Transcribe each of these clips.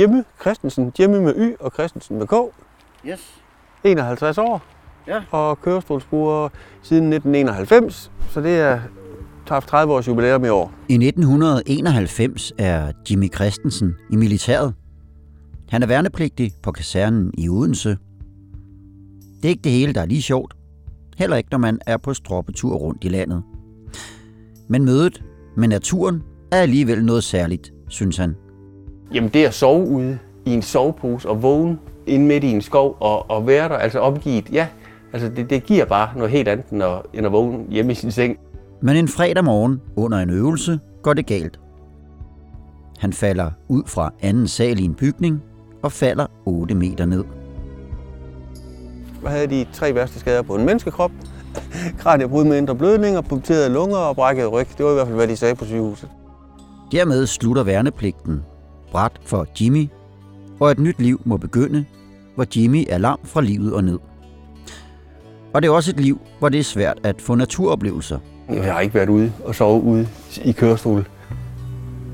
Jimmy Christensen. Jimmy med Y og Christensen med K. Yes. 51 år. Ja. Og kørestolsbruger siden 1991. Så det er haft 30 års jubilæum i år. I 1991 er Jimmy Christensen i militæret. Han er værnepligtig på kasernen i Odense. Det er ikke det hele, der er lige sjovt. Heller ikke, når man er på stroppetur rundt i landet. Men mødet med naturen er alligevel noget særligt, synes han. Jamen det at sove ude i en sovepose og vågne inde midt i en skov og, og være der, altså omgivet, ja, altså det, det giver bare noget helt andet end at, end at vågne hjemme i sin seng. Men en fredag morgen under en øvelse går det galt. Han falder ud fra anden sal i en bygning og falder 8 meter ned. Jeg havde de tre værste skader på en menneskekrop. Kraniebrud med indre blødninger, punkterede lunger og brækket ryg. Det var i hvert fald, hvad de sagde på sygehuset. Dermed slutter værnepligten bræt for Jimmy, og et nyt liv må begynde, hvor Jimmy er lam fra livet og ned. Og det er også et liv, hvor det er svært at få naturoplevelser. Jeg har ikke været ude og sove ude i kørestol.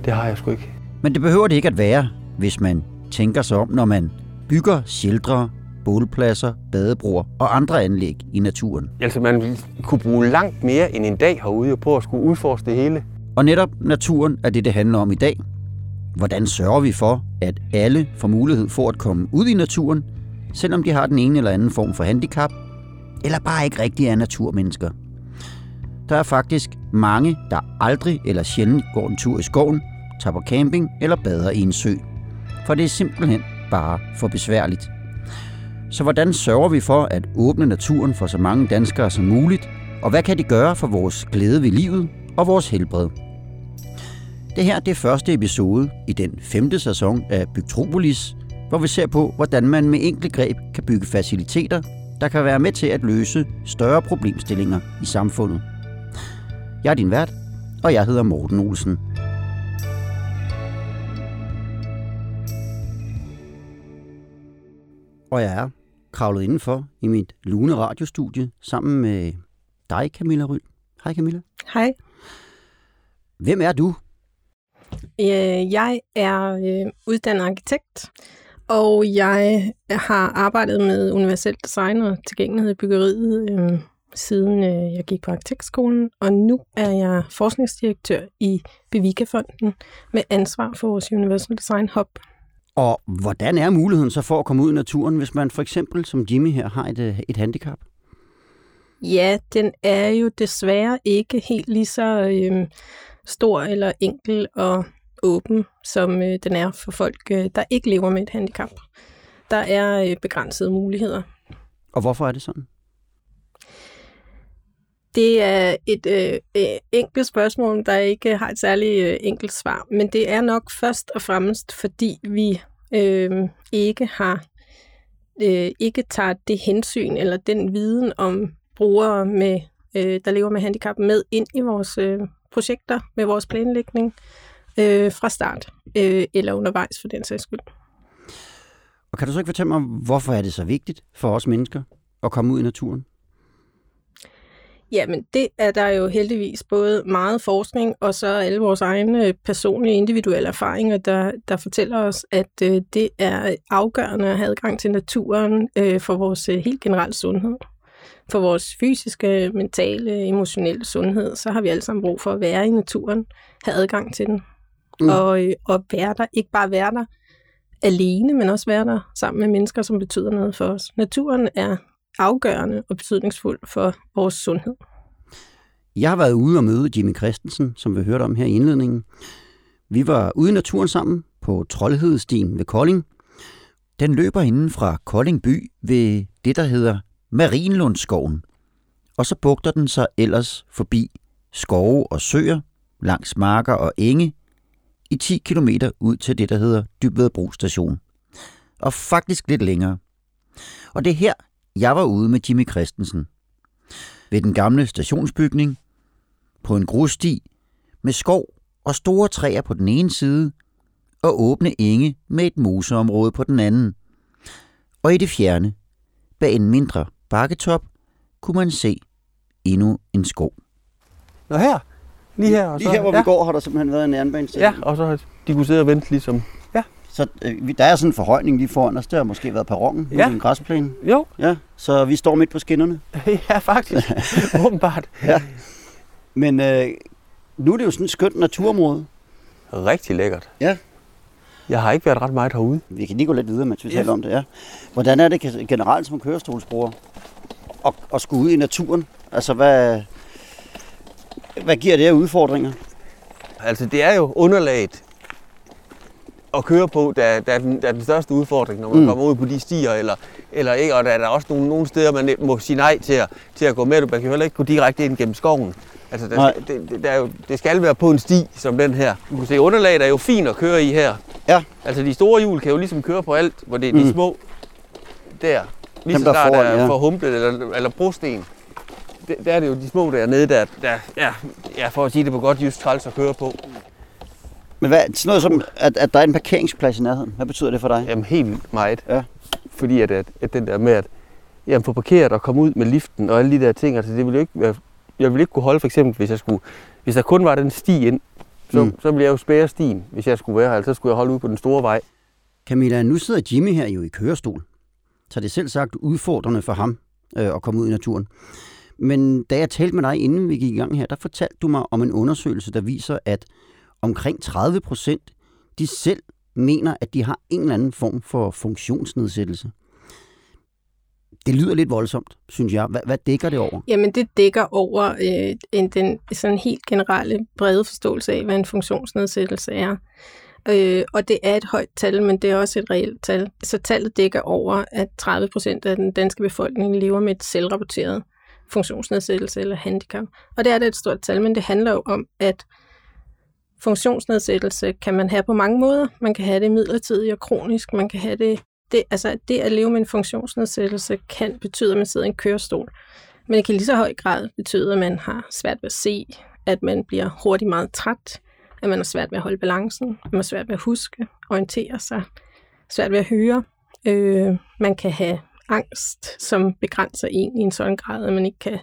Det har jeg sgu ikke. Men det behøver det ikke at være, hvis man tænker sig om, når man bygger sheltre, bålpladser, badebroer og andre anlæg i naturen. Altså man kunne bruge langt mere end en dag herude på at skulle udforske det hele. Og netop naturen er det, det handler om i dag. Hvordan sørger vi for, at alle får mulighed for at komme ud i naturen, selvom de har den ene eller anden form for handicap, eller bare ikke rigtig er naturmennesker? Der er faktisk mange, der aldrig eller sjældent går en tur i skoven, tager på camping eller bader i en sø. For det er simpelthen bare for besværligt. Så hvordan sørger vi for at åbne naturen for så mange danskere som muligt, og hvad kan de gøre for vores glæde ved livet og vores helbred? Det her det er første episode i den femte sæson af Bygtropolis, hvor vi ser på, hvordan man med enkle greb kan bygge faciliteter, der kan være med til at løse større problemstillinger i samfundet. Jeg er din vært, og jeg hedder Morten Olsen. Og jeg er kravlet indenfor i mit lune radiostudie sammen med dig, Camilla Ryl. Hej Camilla. Hej. Hvem er du? Øh, Jeg er øh, uddannet arkitekt, og jeg har arbejdet med universelt design og tilgængelighed i byggeriet øh, siden øh, jeg gik på arkitektskolen, og nu er jeg forskningsdirektør i Bevika-fonden med ansvar for vores Universal Design Hub. Og hvordan er muligheden så for at komme ud i naturen, hvis man for eksempel som Jimmy her har et, øh, et handicap? Ja, den er jo desværre ikke helt lige så øh, stor eller enkel og åben, som øh, den er for folk, øh, der ikke lever med et handicap. Der er øh, begrænsede muligheder. Og hvorfor er det sådan? Det er et øh, øh, enkelt spørgsmål, der ikke har et særligt øh, enkelt svar, men det er nok først og fremmest, fordi vi øh, ikke har øh, ikke tager det hensyn eller den viden om brugere, med, øh, der lever med handicap, med ind i vores øh, projekter, med vores planlægning øh, fra start, øh, eller undervejs for den sags skyld. Og kan du så ikke fortælle mig, hvorfor er det så vigtigt for os mennesker at komme ud i naturen? Jamen, det er der jo heldigvis både meget forskning, og så alle vores egne personlige, individuelle erfaringer, der, der fortæller os, at øh, det er afgørende at have adgang til naturen øh, for vores øh, helt generelle sundhed. For vores fysiske, mentale, emotionelle sundhed, så har vi alle sammen brug for at være i naturen, have adgang til den, mm. og, øh, og være der. Ikke bare være der alene, men også være der sammen med mennesker, som betyder noget for os. Naturen er afgørende og betydningsfuld for vores sundhed. Jeg har været ude og møde Jimmy Christensen, som vi hørte om her i indledningen. Vi var ude i naturen sammen på Troldhedestien ved Kolding. Den løber inden fra Kolding by ved det, der hedder Marienlundskoven. Og så bugter den sig ellers forbi skove og søer, langs marker og enge, i 10 km ud til det, der hedder Dybvedbro station. Og faktisk lidt længere. Og det er her, jeg var ude med Jimmy Christensen. Ved den gamle stationsbygning, på en grussti, med skov og store træer på den ene side, og åbne enge med et moseområde på den anden. Og i det fjerne, bag en mindre bakketop, kunne man se endnu en skov. Nå her, lige her. Og Lige så, her, hvor ja. vi går, har der simpelthen været en jernbanestation. Ja, og så har de kunne sidde og vente ligesom. Ja, Så øh, der er sådan en forhøjning lige foran os. Det har måske været perronen ja. Ja. i en græsplæne. Jo, Ja, så vi står midt på skinnerne. ja faktisk. Åbenbart. Men øh, nu er det jo sådan et skønt naturområde. Rigtig lækkert. Ja. Jeg har ikke været ret meget herude. Vi kan lige gå lidt videre, mens vi taler om det. Ja. Hvordan er det generelt som kørestolsbruger at, at skulle ud i naturen? Altså, hvad, hvad giver det af udfordringer? Altså, det er jo underlaget at køre på, der, der, er, den, der er den største udfordring, når man Mm. mm. kommer ud på de stier, eller, eller ikke, og der er der også nogle, nogle steder, man må sige nej til at, til at gå med. Man kan jo heller ikke gå direkte ind gennem skoven. Altså, der, skal, det, der er jo, det skal være på en sti som den her. Du kan se, underlaget er jo fint at køre i her. Ja. Altså, de store hjul kan jo ligesom køre på alt, hvor det er Mm. de små der. Lige så der der er ja. for humplet eller, eller brosten. Det, der er det jo de små dernede, der, der ja, ja, for at sige det på godt just træls at køre på. Men hvad, sådan noget som, at, at der er en parkeringsplads i nærheden, hvad betyder det for dig? Jamen helt meget. Ja. Fordi at, at, at den der med at jamen, få parkeret og komme ud med liften og alle de der ting, altså det ville jo ikke være, jeg ville ikke kunne holde for eksempel, hvis jeg skulle, hvis der kun var den sti ind, så, Mm. så ville jeg jo spære stien, hvis jeg skulle være her, altså så skulle jeg holde ud på den store vej. Camilla, nu sidder Jimmy her jo i kørestol, så det er selv sagt udfordrende for ham øh, at komme ud i naturen. Men da jeg talte med dig, inden vi gik i gang her, der fortalte du mig om en undersøgelse, der viser, at omkring 30 procent, de selv mener, at de har en eller anden form for funktionsnedsættelse. Det lyder lidt voldsomt, synes jeg. Hvad, hvad dækker det over? Jamen, det dækker over øh, en, den sådan helt generelle brede forståelse af, hvad en funktionsnedsættelse er. Øh, og det er et højt tal, men det er også et reelt tal. Så tallet dækker over, at 30 procent af den danske befolkning lever med et selvrapporteret funktionsnedsættelse eller handicap. Og det er da et stort tal, men det handler jo om, at funktionsnedsættelse kan man have på mange måder. Man kan have det midlertidigt og kronisk. Man kan have det, det, altså det at leve med en funktionsnedsættelse kan betyde, at man sidder i en kørestol. Men det kan i lige så høj grad betyde, at man har svært ved at se, at man bliver hurtigt meget træt, at man har svært ved at holde balancen, at man har svært ved at huske, orientere sig, svært ved at høre. Øh, man kan have angst, som begrænser en i en sådan grad, at man ikke kan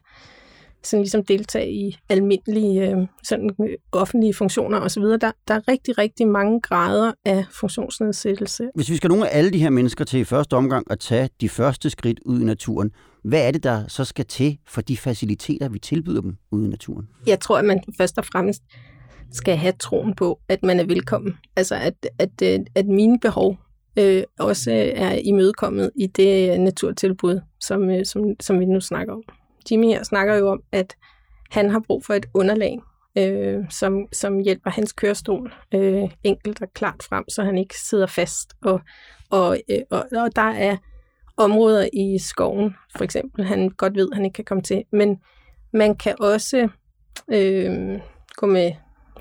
sådan ligesom deltage i almindelige øh, sådan, øh, offentlige funktioner osv. Der, der er rigtig, rigtig mange grader af funktionsnedsættelse. Hvis vi skal nogle af alle de her mennesker til i første omgang at tage de første skridt ud i naturen, hvad er det, der så skal til for de faciliteter, vi tilbyder dem ude i naturen? Jeg tror, at man først og fremmest skal have troen på, at man er velkommen. Altså, at, at, øh, at mine behov øh, også er imødekommet i det naturtilbud, som, som, som vi nu snakker om. Jimmy her snakker jo om, at han har brug for et underlag, øh, som, som hjælper hans kørestol øh, enkelt og klart frem, så han ikke sidder fast. Og, og, øh, og, og der er områder i skoven, for eksempel, han godt ved, han ikke kan komme til. Men man kan også øh, gå med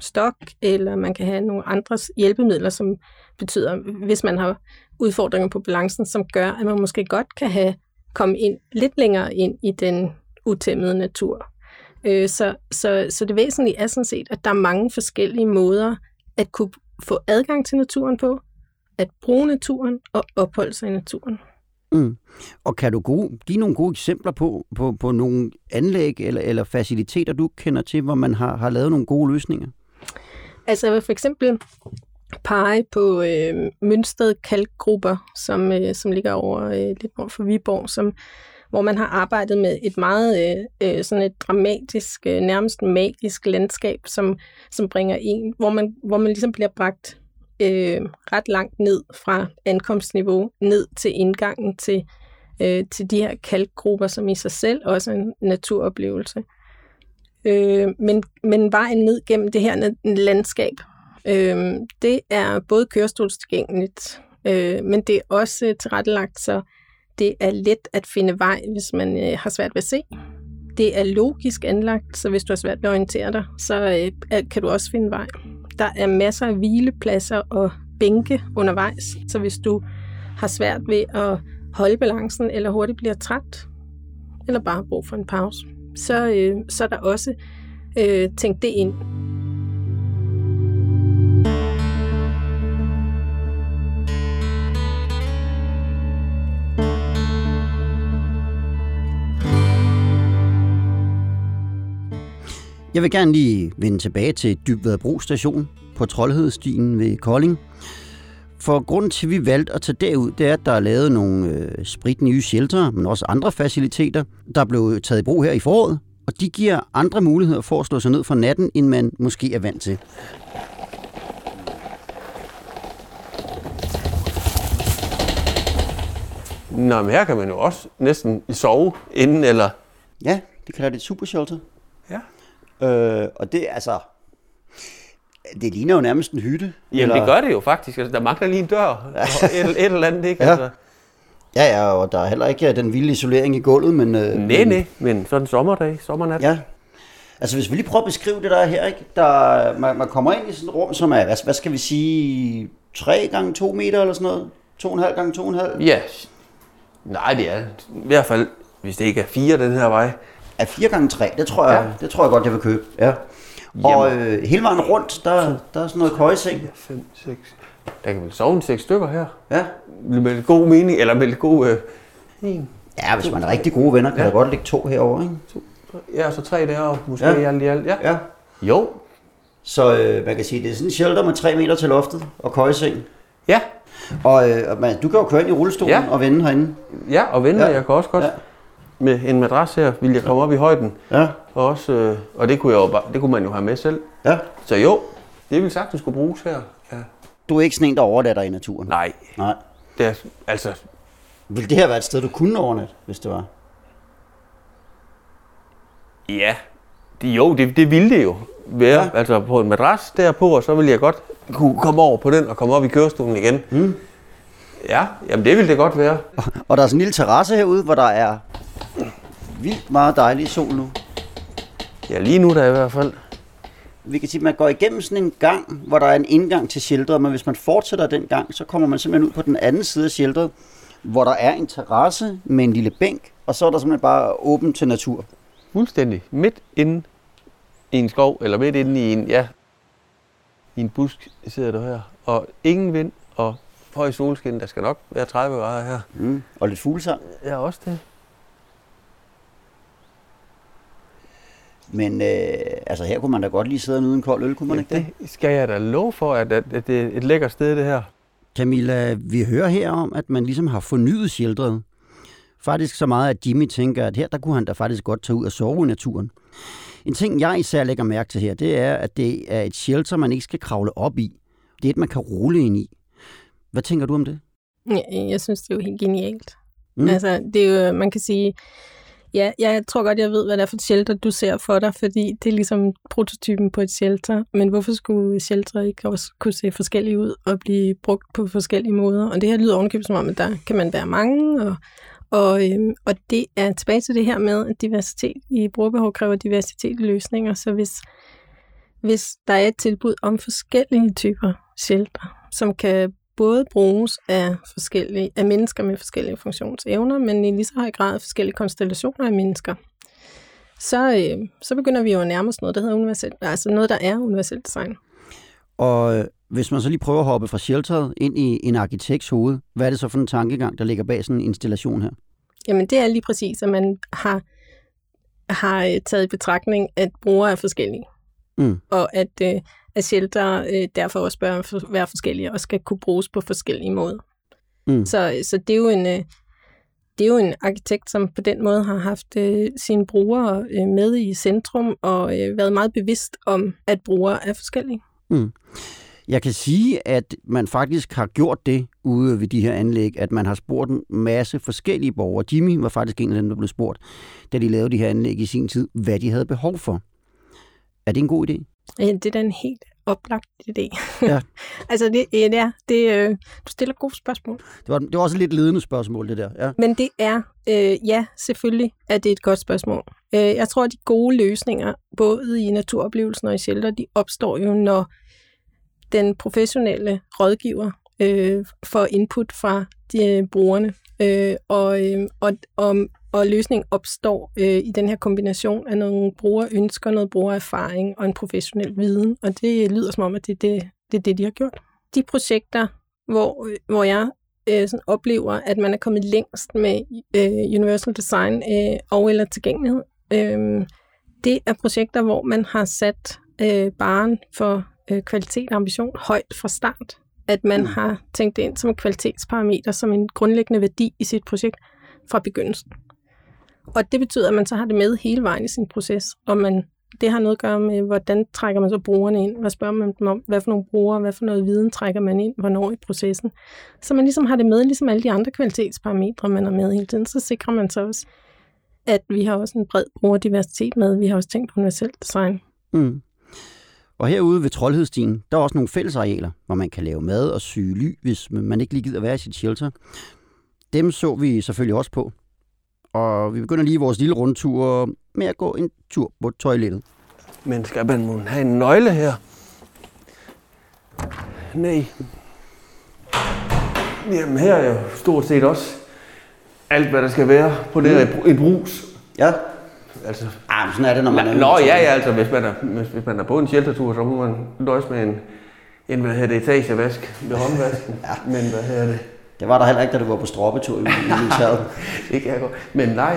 stok, eller man kan have nogle andre hjælpemidler, som betyder, hvis man har udfordringer på balancen, som gør, at man måske godt kan have komme ind lidt længere ind i den utæmmede natur. Øh, så, så, så det væsentlige er sådan set, at der er mange forskellige måder at kunne få adgang til naturen på, at bruge naturen og opholde sig i naturen. Mm. Og kan du gode, give nogle gode eksempler på, på, på nogle anlæg eller, eller faciliteter, du kender til, hvor man har, har lavet nogle gode løsninger? Altså jeg vil for eksempel pege på øh, Mønsted Kalkgrupper, som, øh, som ligger over øh, lidt nord for Viborg, som, hvor man har arbejdet med et meget øh, øh, sådan et dramatisk, øh, nærmest magisk landskab, som, som bringer en, hvor man, hvor man ligesom bliver bragt øh, ret langt ned fra ankomstniveau, ned til indgangen til, øh, til de her kalkgrupper, som i sig selv også er en naturoplevelse. Øh, men, men vejen ned gennem det her landskab, øh, det er både kørestolstilgængeligt, øh, men det er også tilrettelagt, så det er let at finde vej, hvis man øh, har svært ved at se. Det er logisk anlagt, så hvis du har svært ved at orientere dig, så øh, kan du også finde vej. Der er masser af hvilepladser og bænke undervejs, så hvis du har svært ved at holde balancen, eller hurtigt bliver træt, eller bare har brug for en pause, så, øh, så er der også øh, tænkt det ind. Jeg vil gerne lige vende tilbage til Dybvadbro station på Troldhedstien ved Kolding. For grunden til, at vi valgte at tage derud, det er, at der er lavet nogle øh, sprit nye shelter, men også andre faciliteter, der blev taget i brug her i foråret. Og de giver andre muligheder for at slå sig ned for natten, end man måske er vant til. Nå, men her kan man jo også næsten sove inden, eller... Ja, det kalder det et supershelter. Ja. Øh, og det altså... Det ligner jo nærmest en hytte. Jamen, det gør det jo faktisk. Altså, der mangler lige en dør og et, et eller andet, ikke? Ja. Altså, Ja, ja, og der er heller ikke øh, den vilde isolering i gulvet, men... Øh, nej, nej, men sådan en sommerdag, sommernat. Ja. Altså, hvis vi lige prøver at beskrive det der her, ikke? Der, man, man kommer ind i sådan et rum, som er, hvad, hvad skal vi sige, 3 gange 2 meter eller sådan noget? 2,5 gange 2,5? Ja. Nej, det er i hvert fald, hvis det ikke er fire den her vej. Er 4 gange 3, det tror jeg, Ja. det tror jeg godt, jeg vil købe. Ja. Og øh, hele vejen rundt, der, der er sådan noget køjeseng. 5, 6. Der kan vel sove en seks stykker her. Ja. Med god mening, eller med god... Øh, en, Ja, hvis man er rigtig gode venner, kan ja. der godt ligge to herovre, ikke? to, ja, så tre deroppe, måske Ja. alt i alt. Ja. Ja. Jo. Så øh, man kan sige, det er sådan en shelter med 3 meter til loftet og køjeseng. Ja. Og øh, man, du kan jo køre ind i rullestolen Ja. og vende herinde. Ja, og venner, Ja. ja. jeg kan også godt. Ja. Med en madras her, vil jeg komme op i højden. Ja. Og, også, øh, og det kunne, jeg jo bare, det kunne man jo have med selv. Ja. Så jo, det vil sagtens skulle bruges her. Ja. Du er ikke sådan en, der overnatter i naturen? Nej, Nej. det er, altså, Vil det her være et sted, du kunne overnatte, hvis det var? ja, det, jo, det, det ville det jo være. Ja. Altså på en madras derpå, og så ville jeg godt kunne komme over på den og komme op i kørestolen igen. Mm. Ja, jamen det ville det godt være. Og der er sådan en lille terrasse herude, hvor der er vildt meget dejlig sol nu. Ja, lige nu der i hvert fald. Vi kan sige, at man går igennem sådan en gang, hvor der er en indgang til shelteret, men hvis man fortsætter den gang, så kommer man simpelthen ud på den anden side af shelteret, hvor der er en terrasse med en lille bænk, og så er der simpelthen bare åben til natur. Fuldstændig. Midt inde i en skov, eller midt inde i en, ja, i en busk sidder du her. Og ingen vind og høj solskin. Der skal nok være 30 grader her. Mm. Og lidt fuglesang. Ja, også det. Men øh, altså her kunne man da godt lige sidde og nyde en kold øl, kunne man Ja, ikke det? det skal jeg da love for, at, at, at det er et lækkert sted, det her. Camilla, vi hører her om, at man ligesom har fornyet shelteret. Faktisk så meget, at Jimmy tænker, at her der kunne han da faktisk godt tage ud og sove i naturen. En ting, jeg især lægger mærke til her, det er, at det er et shelter, man ikke skal kravle op i. Det er et, man kan rulle ind i. Hvad tænker du om det? Ja, jeg synes, det er jo helt genialt. Mm. Altså, det er jo, man kan sige, ja, jeg tror godt, jeg ved, hvad det er for et shelter, du ser for dig, fordi det er ligesom prototypen på et shelter. Men hvorfor skulle shelter ikke også kunne se forskellige ud og blive brugt på forskellige måder? Og det her lyder ovenkøbet som om, at der kan man være mange, og, og, øhm, og det er tilbage til det her med, at diversitet i brugerbehov kræver diversitet i løsninger. Så hvis, hvis der er et tilbud om forskellige typer shelter, som kan både bruges af, forskellige, af mennesker med forskellige funktionsevner, men i lige så høj grad forskellige konstellationer af mennesker, så, øh, så begynder vi jo at nærme os noget, der hedder universelt, altså noget, der er universelt design. Og øh, hvis man så lige prøver at hoppe fra shelteret ind i en arkitekts hoved, hvad er det så for en tankegang, der ligger bag sådan en installation her? Jamen det er lige præcis, at man har, har øh, taget i betragtning, at brugere er forskellige. Mm. Og at, øh, at shelter øh, derfor også bør for- være forskellige og skal kunne bruges på forskellige måder. Mm. Så, så det er jo en... Øh, det er jo en arkitekt, som på den måde har haft øh, sine brugere øh, med i centrum og øh, været meget bevidst om, at brugere er forskellige. Jeg kan sige, at man faktisk har gjort det ude ved de her anlæg, at man har spurgt en masse forskellige borgere. Jimmy var faktisk en af dem, der blev spurgt, da de lavede de her anlæg i sin tid, hvad de havde behov for. Er det en god idé? Det er da en helt oplagt idé. Ja. altså, det, ja, det er, det, øh, du stiller gode spørgsmål. Det var, det var også et lidt ledende spørgsmål, det der. Ja. Men det er, øh, ja, selvfølgelig er det et godt spørgsmål. Øh, jeg tror, at de gode løsninger, både i naturoplevelsen og i shelter, de opstår jo, når den professionelle rådgiver øh, får input fra de øh, brugerne. Øh, og, øh, og, og, og løsningen opstår øh, i den her kombination af nogle brugerønsker, noget brugererfaring og en professionel viden. Og det lyder som om, at det er det, det, er det de har gjort. De projekter, hvor, øh, hvor jeg øh, sådan oplever, at man er kommet længst med øh, universal design øh, og eller tilgængelighed. Øh, det er projekter, hvor man har sat øh, baren for øh, kvalitet og ambition højt fra start. at man har tænkt det ind som en kvalitetsparameter, som en grundlæggende værdi i sit projekt fra begyndelsen. Og det betyder, at man så har det med hele vejen i sin proces, og man, det har noget at gøre med, hvordan trækker man så brugerne ind, hvad spørger man dem om, hvad for nogle brugere, hvad for noget viden trækker man ind, hvornår i processen. Så man ligesom har det med, ligesom alle de andre kvalitetsparametre, man har med hele tiden, så sikrer man så også, at vi har også en bred brugerdiversitet med. Vi har også tænkt på universelt design. Mm. Og herude ved Troldhedstien, der er også nogle fællesarealer, hvor man kan lave mad og syge ly, hvis man ikke lige gider være i sit shelter. Dem så vi selvfølgelig også på. Og vi begynder lige vores lille rundtur med at gå en tur på toilettet. Men skal man have en nøgle her? Nej. Jamen her er jo stort set også alt, hvad der skal være på det her et brus. Ja. Altså, Ah, men sådan er det, når man er Nå, ja, ja, altså hvis man er, hvis, hvis man er på en sheltertur, så må man nøjes med en, en hvad hedder det, etagevask ved håndvasken. ja. Men hvad hedder det? Det var der heller ikke, da du var på stroppetur i, militæret. Kan jeg. Men nej.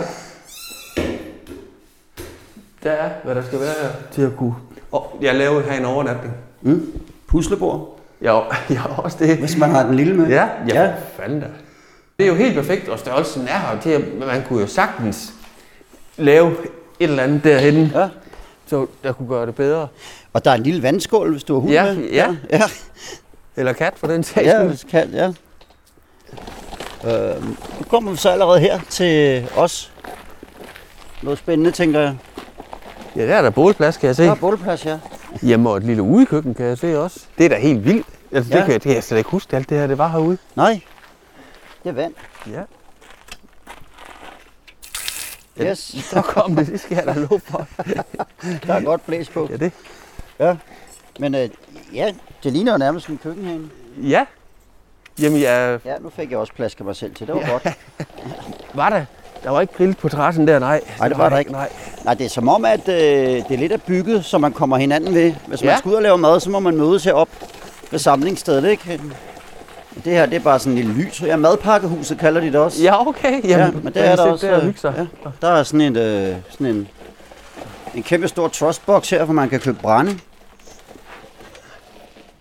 Der er, hvad der skal være her til at kunne... Og jeg laver her en overnatning. Mm. Puslebord, jeg har også det. hvis man har den lille med. Ja, ja, ja. fanden da. Det er jo helt perfekt, og størrelsen er her til, at man kunne jo sagtens lave et eller andet derhen, ja. så der kunne gøre det bedre. Og der er en lille vandskål, hvis du har hund Ja, med. ja. ja. Eller kat for den sags Ja, kan, ja. Øh, nu kommer vi så allerede her til os. Noget spændende, tænker jeg. Ja, der er der bålplads, kan jeg se. Der er bålplads, ja. Hjemme og et lille udekøkken, kan jeg se også. Det er da helt vildt. Altså, det, Ja. kan jeg, det kan jeg slet ikke huske, alt det her, det var herude. Nej, det er vand. Ja. Yes, Så kom det, det skal jeg da love for. der er godt blæs på. Ja, det. Ja. Men øh, ja, det ligner jo nærmest en køkken herinde. Ja. Jamen, jeg Ja, nu fik jeg også plads af mig selv til. Det var Ja. godt. var der. Der var ikke grill på terrassen der, nej. Nej, det var der ikke. Nej. Nej, det er som om, at øh, det er lidt af bygget, så man kommer hinanden ved. Hvis man Ja. skal ud og lave mad, så må man mødes herop ved samlingsstedet, ikke? Det her, det er bare sådan en lille lys. Ja, madpakkehuset kalder de det også. Ja, okay. Jamen, ja, men det er der også. Der, sig. ja. Der er sådan en, øh, sådan en, en kæmpe stor trustbox her, hvor man kan købe brænde.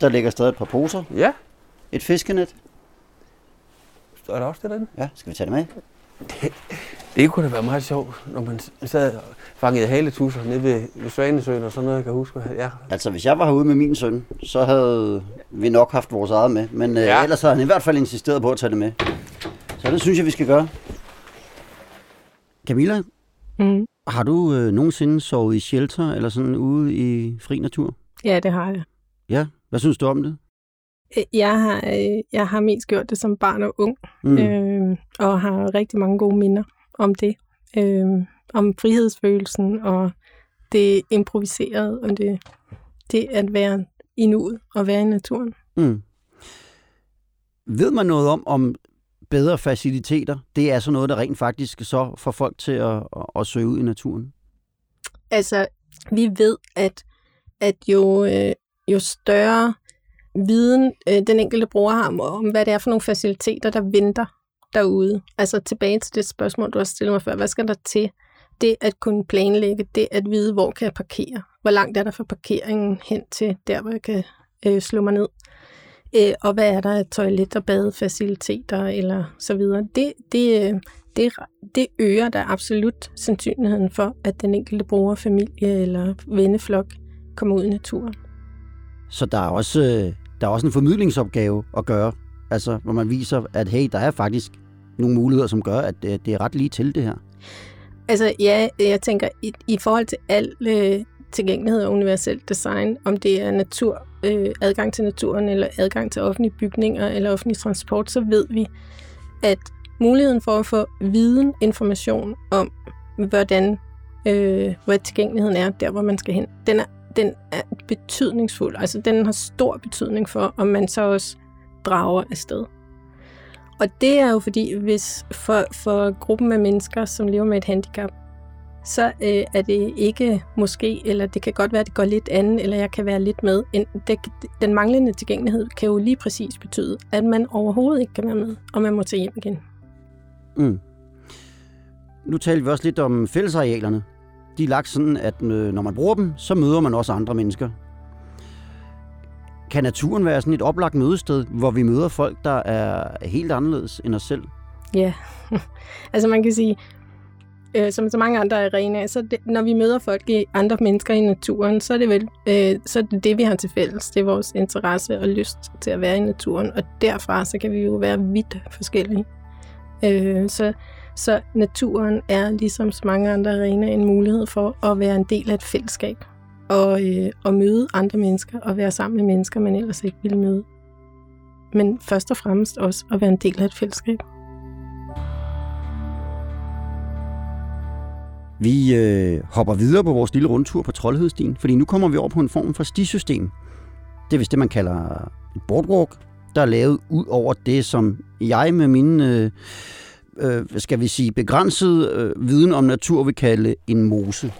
Der ligger stadig et par poser. ja. Et fiskenet. Er der også det derinde? Ja, skal vi tage det med? Det kunne da være meget sjovt, når man sad og fangede haletusser nede ved, ved Svanesøen og sådan noget, jeg kan huske. Ja, Altså, hvis jeg var herude med min søn, så havde vi nok haft vores eget med. Men øh, Ja. ja. ellers havde han i hvert fald insisteret på at tage det med. Så det synes jeg, vi skal gøre. Camilla, Mm. har du øh, nogensinde sovet i shelter eller sådan ude i fri natur? Ja, det har jeg. Ja. Hvad synes du om det? Øh, Jeg har, øh, jeg har mest gjort det som barn og ung, Mm. mm. øh, og har rigtig mange gode minder om det. Øh, om frihedsfølelsen og det improviserede, og det, det at være i nuet og være i naturen. Mm. Ved man noget om, om bedre faciliteter, det er så noget, der rent faktisk så får folk til at, at, at søge ud i naturen? Altså, vi ved, at, at jo, øh, jo større viden øh, den enkelte bruger har om, om, hvad det er for nogle faciliteter, der venter derude. Altså tilbage til det spørgsmål, du har stillet mig før. Hvad skal der til? Det at kunne planlægge, det at vide, hvor kan jeg parkere? Hvor langt er der fra parkeringen hen til der, hvor jeg kan øh, slå mig ned? Øh, og hvad er der af toilet- og badefaciliteter eller så videre? Det, det, øh, det, det øger da absolut sandsynligheden for, at den enkelte bruger, familie eller venneflok kommer ud i naturen. Så der er også, øh, der er også en formidlingsopgave at gøre, altså hvor man viser, at hey, der er faktisk nogle muligheder, som gør, at øh, det er ret lige til det her. Altså ja, jeg tænker, i, i forhold til al øh, tilgængelighed og universelt design, om det er natur, øh, adgang til naturen, eller adgang til offentlige bygninger, eller offentlig transport, så ved vi, at muligheden for at få viden, information om, hvordan øh, hvad tilgængeligheden er, der hvor man skal hen, den er, den er betydningsfuld. Altså den har stor betydning for, om man så også drager afsted. Og det er jo fordi, hvis for, for gruppen af mennesker, som lever med et handicap, så øh, er det ikke måske, eller det kan godt være, at det går lidt andet, eller jeg kan være lidt med. En, det, den manglende tilgængelighed kan jo lige præcis betyde, at man overhovedet ikke kan være med, og man må tage hjem igen. Mm. Nu talte vi også lidt om fællesarealerne. De er lagt sådan, at øh, når man bruger dem, så møder man også andre mennesker. kan naturen være sådan et oplagt mødested, hvor vi møder folk, der er helt anderledes end os selv? Ja, altså man kan sige, øh, som så mange andre arenaer, så det, når vi møder folk i andre mennesker i naturen, så er det vel øh, så er det, det, vi har til fælles. Det er vores interesse og lyst til at være i naturen, og derfra så kan vi jo være vidt forskellige. Øh, så, så naturen er ligesom så mange andre arenaer en mulighed for at være en del af et fællesskab og, øh, og møde andre mennesker og være sammen med mennesker, man ellers ikke ville møde. Men først og fremmest også at være en del af et fællesskab. Vi øh, hopper videre på vores lille rundtur på Troldhedstien, fordi nu kommer vi over på en form for stisystem. Det er vist det, man kalder et boardwalk, der er lavet ud over det, som jeg med mine øh, øh, skal vi sige, begrænsede øh, viden om natur vil kalde en mose.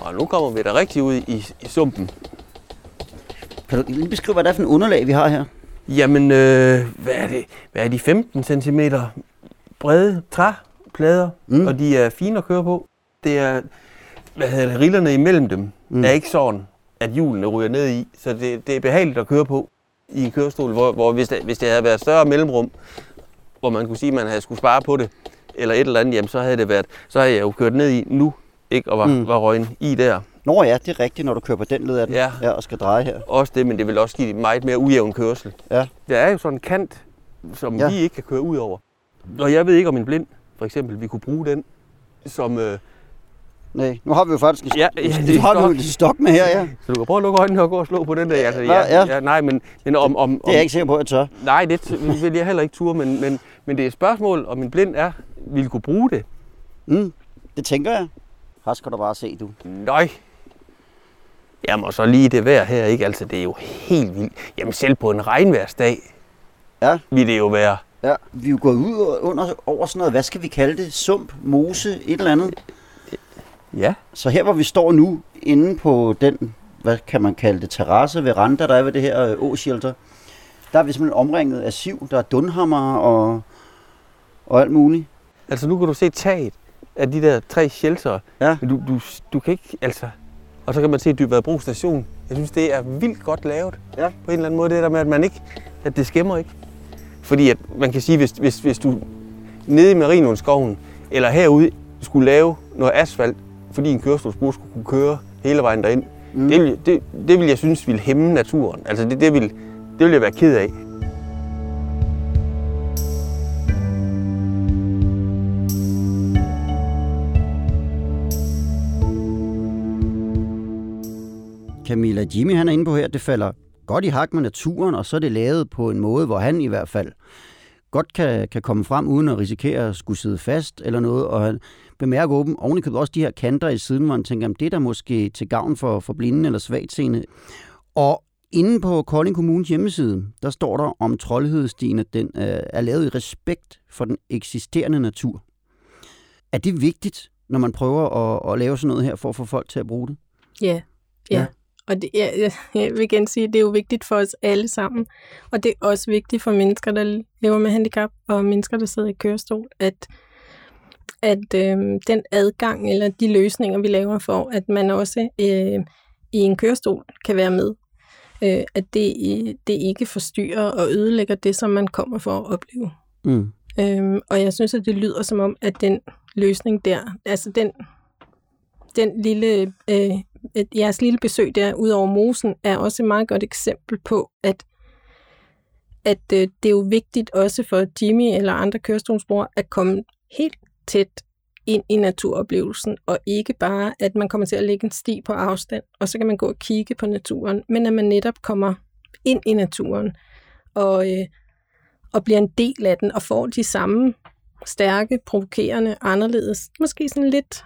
Og nu kommer vi da rigtig ud i, i sumpen. Kan du lige beskrive, hvad det er for en underlag, vi har her? Jamen, øh, hvad er det? Hvad er de 15 cm brede træplader, mm. og de er fine at køre på. Det er, hvad hedder det, rillerne imellem dem mm. er ikke sådan, at hjulene ryger ned i, så det, det er behageligt at køre på i en kørestol, hvor, hvor hvis, det, hvis det havde været større mellemrum, hvor man kunne sige, at man havde skulle spare på det, eller et eller andet, jamen så havde det været, så havde jeg jo kørt ned i nu, ikke, og var, mm. var røgen i der. Nå ja, det er rigtigt, når du kører på den led af den, Ja. ja og skal dreje her. Også det, men det vil også give meget mere ujævn kørsel. Ja. Der er jo sådan en kant, som Ja. vi ikke kan køre ud over. Og jeg ved ikke, om en blind, for eksempel, vi kunne bruge den som... Øh, Nej, nu har vi jo faktisk en, Ja, ja, det har stok. en stok med her, ja. så du kan prøve at lukke øjnene og gå og slå på den der. Altså, Ja, ja. ja, nej, men, men om, om, Det er jeg ikke sikker på, at jeg tør. Nej, det vil jeg heller ikke ture, men, men, men det er et spørgsmål, om en blind er, ville kunne bruge det. Mm, det tænker jeg. Her skal du bare se, du. Nøj. Jamen, og så lige det vejr her, ikke? Altså, det er jo helt vildt. Jamen, selv på en regnværsdag Ja. vil det jo være... Ja, vi er jo gået ud og- under, over sådan noget, hvad skal vi kalde det? Sump, mose, et eller andet. Ja. Så her, hvor vi står nu, inde på den, hvad kan man kalde det, terrasse, veranda, der er ved det her øh, å-shelter, der er vi simpelthen omringet af siv, der er dunhammer og, og alt muligt. Altså, nu kan du se taget af de der tre shelter. Ja. Men du, du, du kan ikke, altså... Og så kan man se Dybadbro station. Jeg synes, det er vildt godt lavet. Ja. På en eller anden måde, det der med, at man ikke... At det skæmmer ikke. Fordi at man kan sige, hvis, hvis, hvis du nede i Marienlundskoven eller herude skulle lave noget asfalt, fordi en kørestolsbrug skulle kunne køre hele vejen derind, Mm. det, vil, det, det vil jeg synes ville hæmme naturen. Altså det, det, vil, det vil jeg være ked af. Camilla Jimmy, han er inde på her, det falder godt i hak med naturen, og så er det lavet på en måde, hvor han i hvert fald godt kan, kan komme frem, uden at risikere at skulle sidde fast eller noget, og han bemærker åben ovenikøbet også de her kanter i siden, hvor han tænker, om det er da måske til gavn for, for blinde eller svagtseende. Og inde på Kolding Kommunes hjemmeside, der står der om troldhedstien, at den øh, er lavet i respekt for den eksisterende natur. Er det vigtigt, når man prøver at, at lave sådan noget her, for at få folk til at bruge det? Ja, ja. Ja. Og det, jeg, jeg, jeg vil igen sige, at det er jo vigtigt for os alle sammen. Og det er også vigtigt for mennesker, der lever med handicap, og mennesker, der sidder i kørestol, at, at øh, den adgang eller de løsninger, vi laver for, at man også øh, i en kørestol kan være med. Øh, at det, det ikke forstyrrer og ødelægger det, som man kommer for at opleve. Mm. Øhm, og jeg synes, at det lyder som om, at den løsning der, altså den, den lille, øh, jeres lille besøg der ud over mosen, er også et meget godt eksempel på, at, at øh, det er jo vigtigt også for Jimmy eller andre kørestolsbrugere at komme helt tæt ind i naturoplevelsen, og ikke bare, at man kommer til at lægge en sti på afstand, og så kan man gå og kigge på naturen, men at man netop kommer ind i naturen, og, øh, og bliver en del af den, og får de samme stærke, provokerende, anderledes, måske sådan lidt,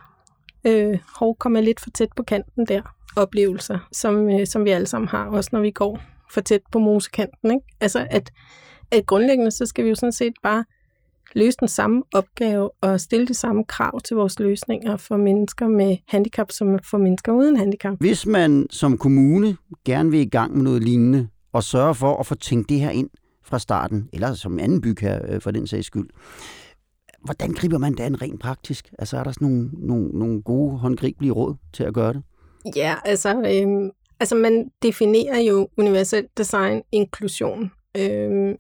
øh, hov, kommer lidt for tæt på kanten der, oplevelser, som, øh, som vi alle sammen har, også når vi går for tæt på mosekanten. Ikke? Altså, at, at grundlæggende, så skal vi jo sådan set bare løse den samme opgave og stille de samme krav til vores løsninger for mennesker med handicap, som for mennesker uden handicap. Hvis man som kommune gerne vil i gang med noget lignende, og sørge for at få tænkt det her ind fra starten, eller som anden byg her øh, for den sags skyld, hvordan griber man det an rent praktisk? Altså er der sådan nogle, nogle, nogle gode håndgribelige råd til at gøre det? Ja, altså, øhm, Altså man definerer jo universelt design, inklusion, øh,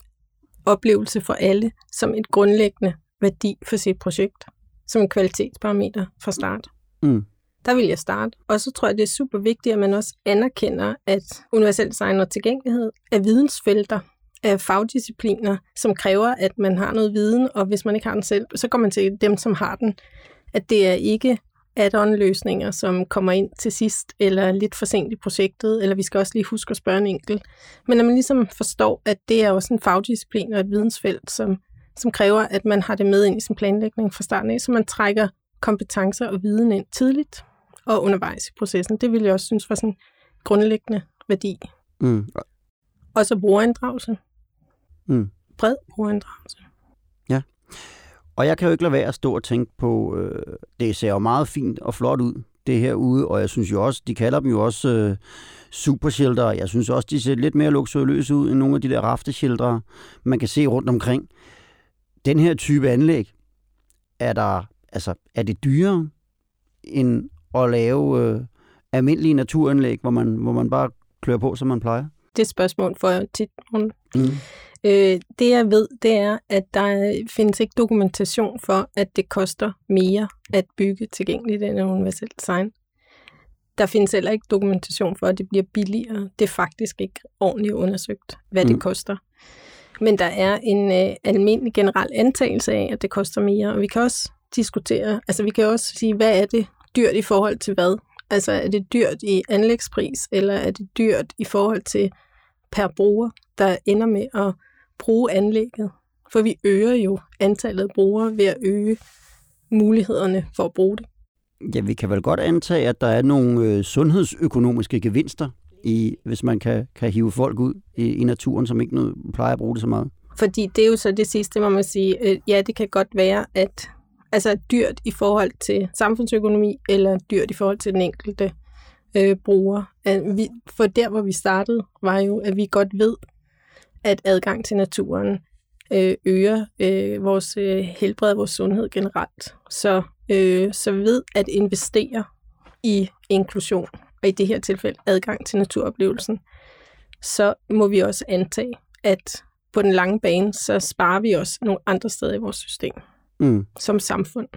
oplevelse for alle, som et grundlæggende værdi for sit projekt, som en kvalitetsparameter fra start. Mm. Der vil jeg starte. Og så tror jeg, det er super vigtigt, at man også anerkender, at universel design og tilgængelighed er vidensfelter, af fagdiscipliner, som kræver, at man har noget viden, og hvis man ikke har den selv, så går man til dem, som har den. At det er ikke add-on-løsninger, som kommer ind til sidst, eller lidt for sent i projektet, eller vi skal også lige huske at spørge en enkelt. Men at man ligesom forstår, at det er også en fagdisciplin og et vidensfelt, som, som kræver, at man har det med ind i sin planlægning fra starten af, så man trækker kompetencer og viden ind tidligt og undervejs i processen. Det vil jeg også synes var sådan grundlæggende værdi. Mm. Og så brugerinddragelse. Mm. Bred brugerinddragelse. Ja. Og jeg kan jo ikke lade være at stå og tænke på, øh, det ser jo meget fint og flot ud, det her ude, og jeg synes jo også, de kalder dem jo også øh, supershelter. Jeg synes også, de ser lidt mere luksuriøse ud end nogle af de der rafteshelter, man kan se rundt omkring. Den her type anlæg, er der, altså, er det dyrere end at lave øh, almindelige naturanlæg, hvor man, hvor man bare klør på, som man plejer? Det er et spørgsmål for tit. Mm. Øh, det jeg ved, det er, at der findes ikke dokumentation for, at det koster mere at bygge tilgængeligt end universelt design. Der findes heller ikke dokumentation for, at det bliver billigere. Det er faktisk ikke ordentligt undersøgt, hvad mm. det koster. Men der er en øh, almindelig generel antagelse af, at det koster mere. Og vi kan også diskutere, altså vi kan også sige, hvad er det dyrt i forhold til hvad? Altså er det dyrt i anlægspris, eller er det dyrt i forhold til per bruger, der ender med at bruge anlægget? For vi øger jo antallet af brugere ved at øge mulighederne for at bruge det. Ja, vi kan vel godt antage, at der er nogle øh, sundhedsøkonomiske gevinster, i, hvis man kan, kan hive folk ud i, i naturen, som ikke noget, plejer at bruge det så meget. Fordi det er jo så det sidste, hvor man sige, øh, ja, det kan godt være, at altså dyrt i forhold til samfundsøkonomi, eller dyrt i forhold til den enkelte øh, bruger. At vi, for der, hvor vi startede, var jo, at vi godt ved, at adgang til naturen øh, øger øh, vores øh, helbred, vores sundhed generelt. Så, øh, så ved at investere i inklusion, og i det her tilfælde adgang til naturoplevelsen, så må vi også antage, at på den lange bane, så sparer vi også nogle andre steder i vores system Mm. som samfund.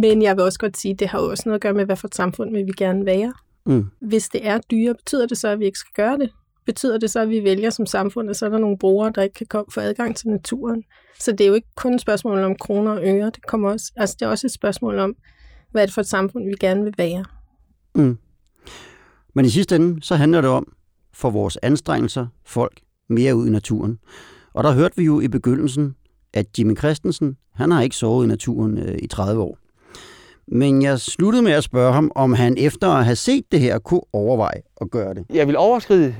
Men jeg vil også godt sige, at det har også noget at gøre med, hvad for et samfund vil vi gerne være. Mm. Hvis det er dyre, betyder det så, at vi ikke skal gøre det? Betyder det så, at vi vælger som samfund, at så er der nogle brugere, der ikke kan komme få adgang til naturen? Så det er jo ikke kun et spørgsmål om kroner og øre. Det, kommer også, altså det er også et spørgsmål om, hvad er det for et samfund, vi gerne vil være. Mm. Men i sidste ende, så handler det om, for vores anstrengelser, folk mere ud i naturen. Og der hørte vi jo i begyndelsen, at Jimmy Christensen, han har ikke sovet i naturen øh, i 30 år. Men jeg sluttede med at spørge ham, om han efter at have set det her, kunne overveje at gøre det. Jeg vil overskride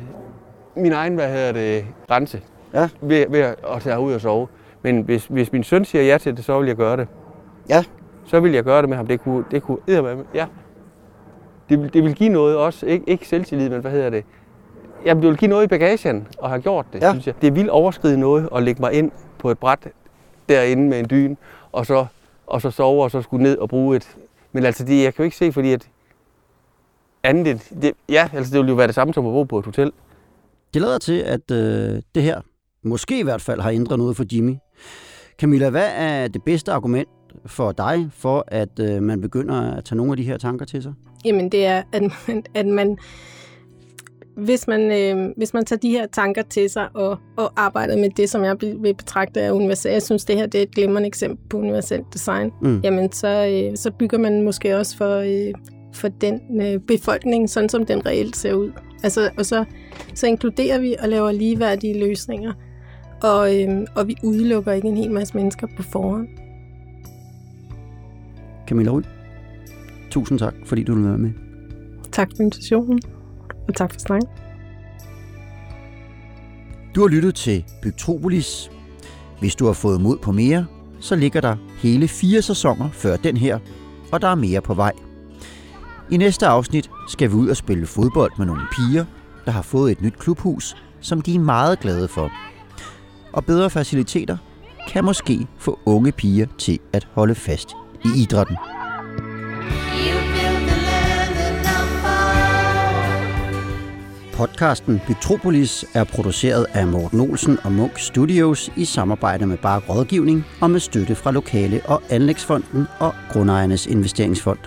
min egen, hvad hedder det, grænse Ja. ved, ved at tage ud og sove. Men hvis, hvis min søn siger ja til det, så vil jeg gøre det. Ja. Så vil jeg gøre det med ham. Det kunne, det kunne eddermame- ja. Det, vil- det vil give noget også. Ikke, ikke selvtillid, men hvad hedder det? Jamen, det vil give noget i bagagen at have gjort det, Ja. synes jeg. Det vil overskride noget at lægge mig ind på et bræt derinde med en dyn, og så, og så sove, og så skulle ned og bruge et... Men altså, det, jeg kan jo ikke se, fordi at andet end, det, ja, altså det ville jo være det samme som at bo på et hotel. Det lader til, at øh, det her måske i hvert fald har ændret noget for Jimmy. Camilla, hvad er det bedste argument for dig for, at øh, man begynder at tage nogle af de her tanker til sig? Jamen det er, at man, at man hvis man, øh, hvis man tager de her tanker til sig og, og arbejder med det, som jeg vil betragte af universelt, jeg synes, det her det er et glimrende eksempel på universelt design, Mm. jamen så, øh, så bygger man måske også for, øh, for den øh, befolkning, sådan som den reelt ser ud. Altså, og så, så inkluderer vi og laver ligeværdige løsninger, og, øh, og vi udelukker ikke en hel masse mennesker på forhånd. Camilla Ryd, tusind tak, fordi du vil være med. Tak for invitationen, og tak for snakken. Du har lyttet til Bygtropolis. Hvis du har fået mod på mere, så ligger der hele fire sæsoner før den her, og der er mere på vej. I næste afsnit skal vi ud og spille fodbold med nogle piger, der har fået et nyt klubhus, som de er meget glade for. Og bedre faciliteter kan måske få unge piger til at holde fast i idrætten. Podcasten Metropolis er produceret af Morten Olsen og Munk Studios i samarbejde med Bark Rådgivning og med støtte fra Lokale- og Anlægsfonden og Grundejernes Investeringsfond.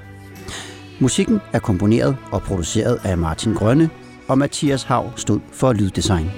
Musikken er komponeret og produceret af Martin Grønne, og Mathias Hav stod for lyddesign.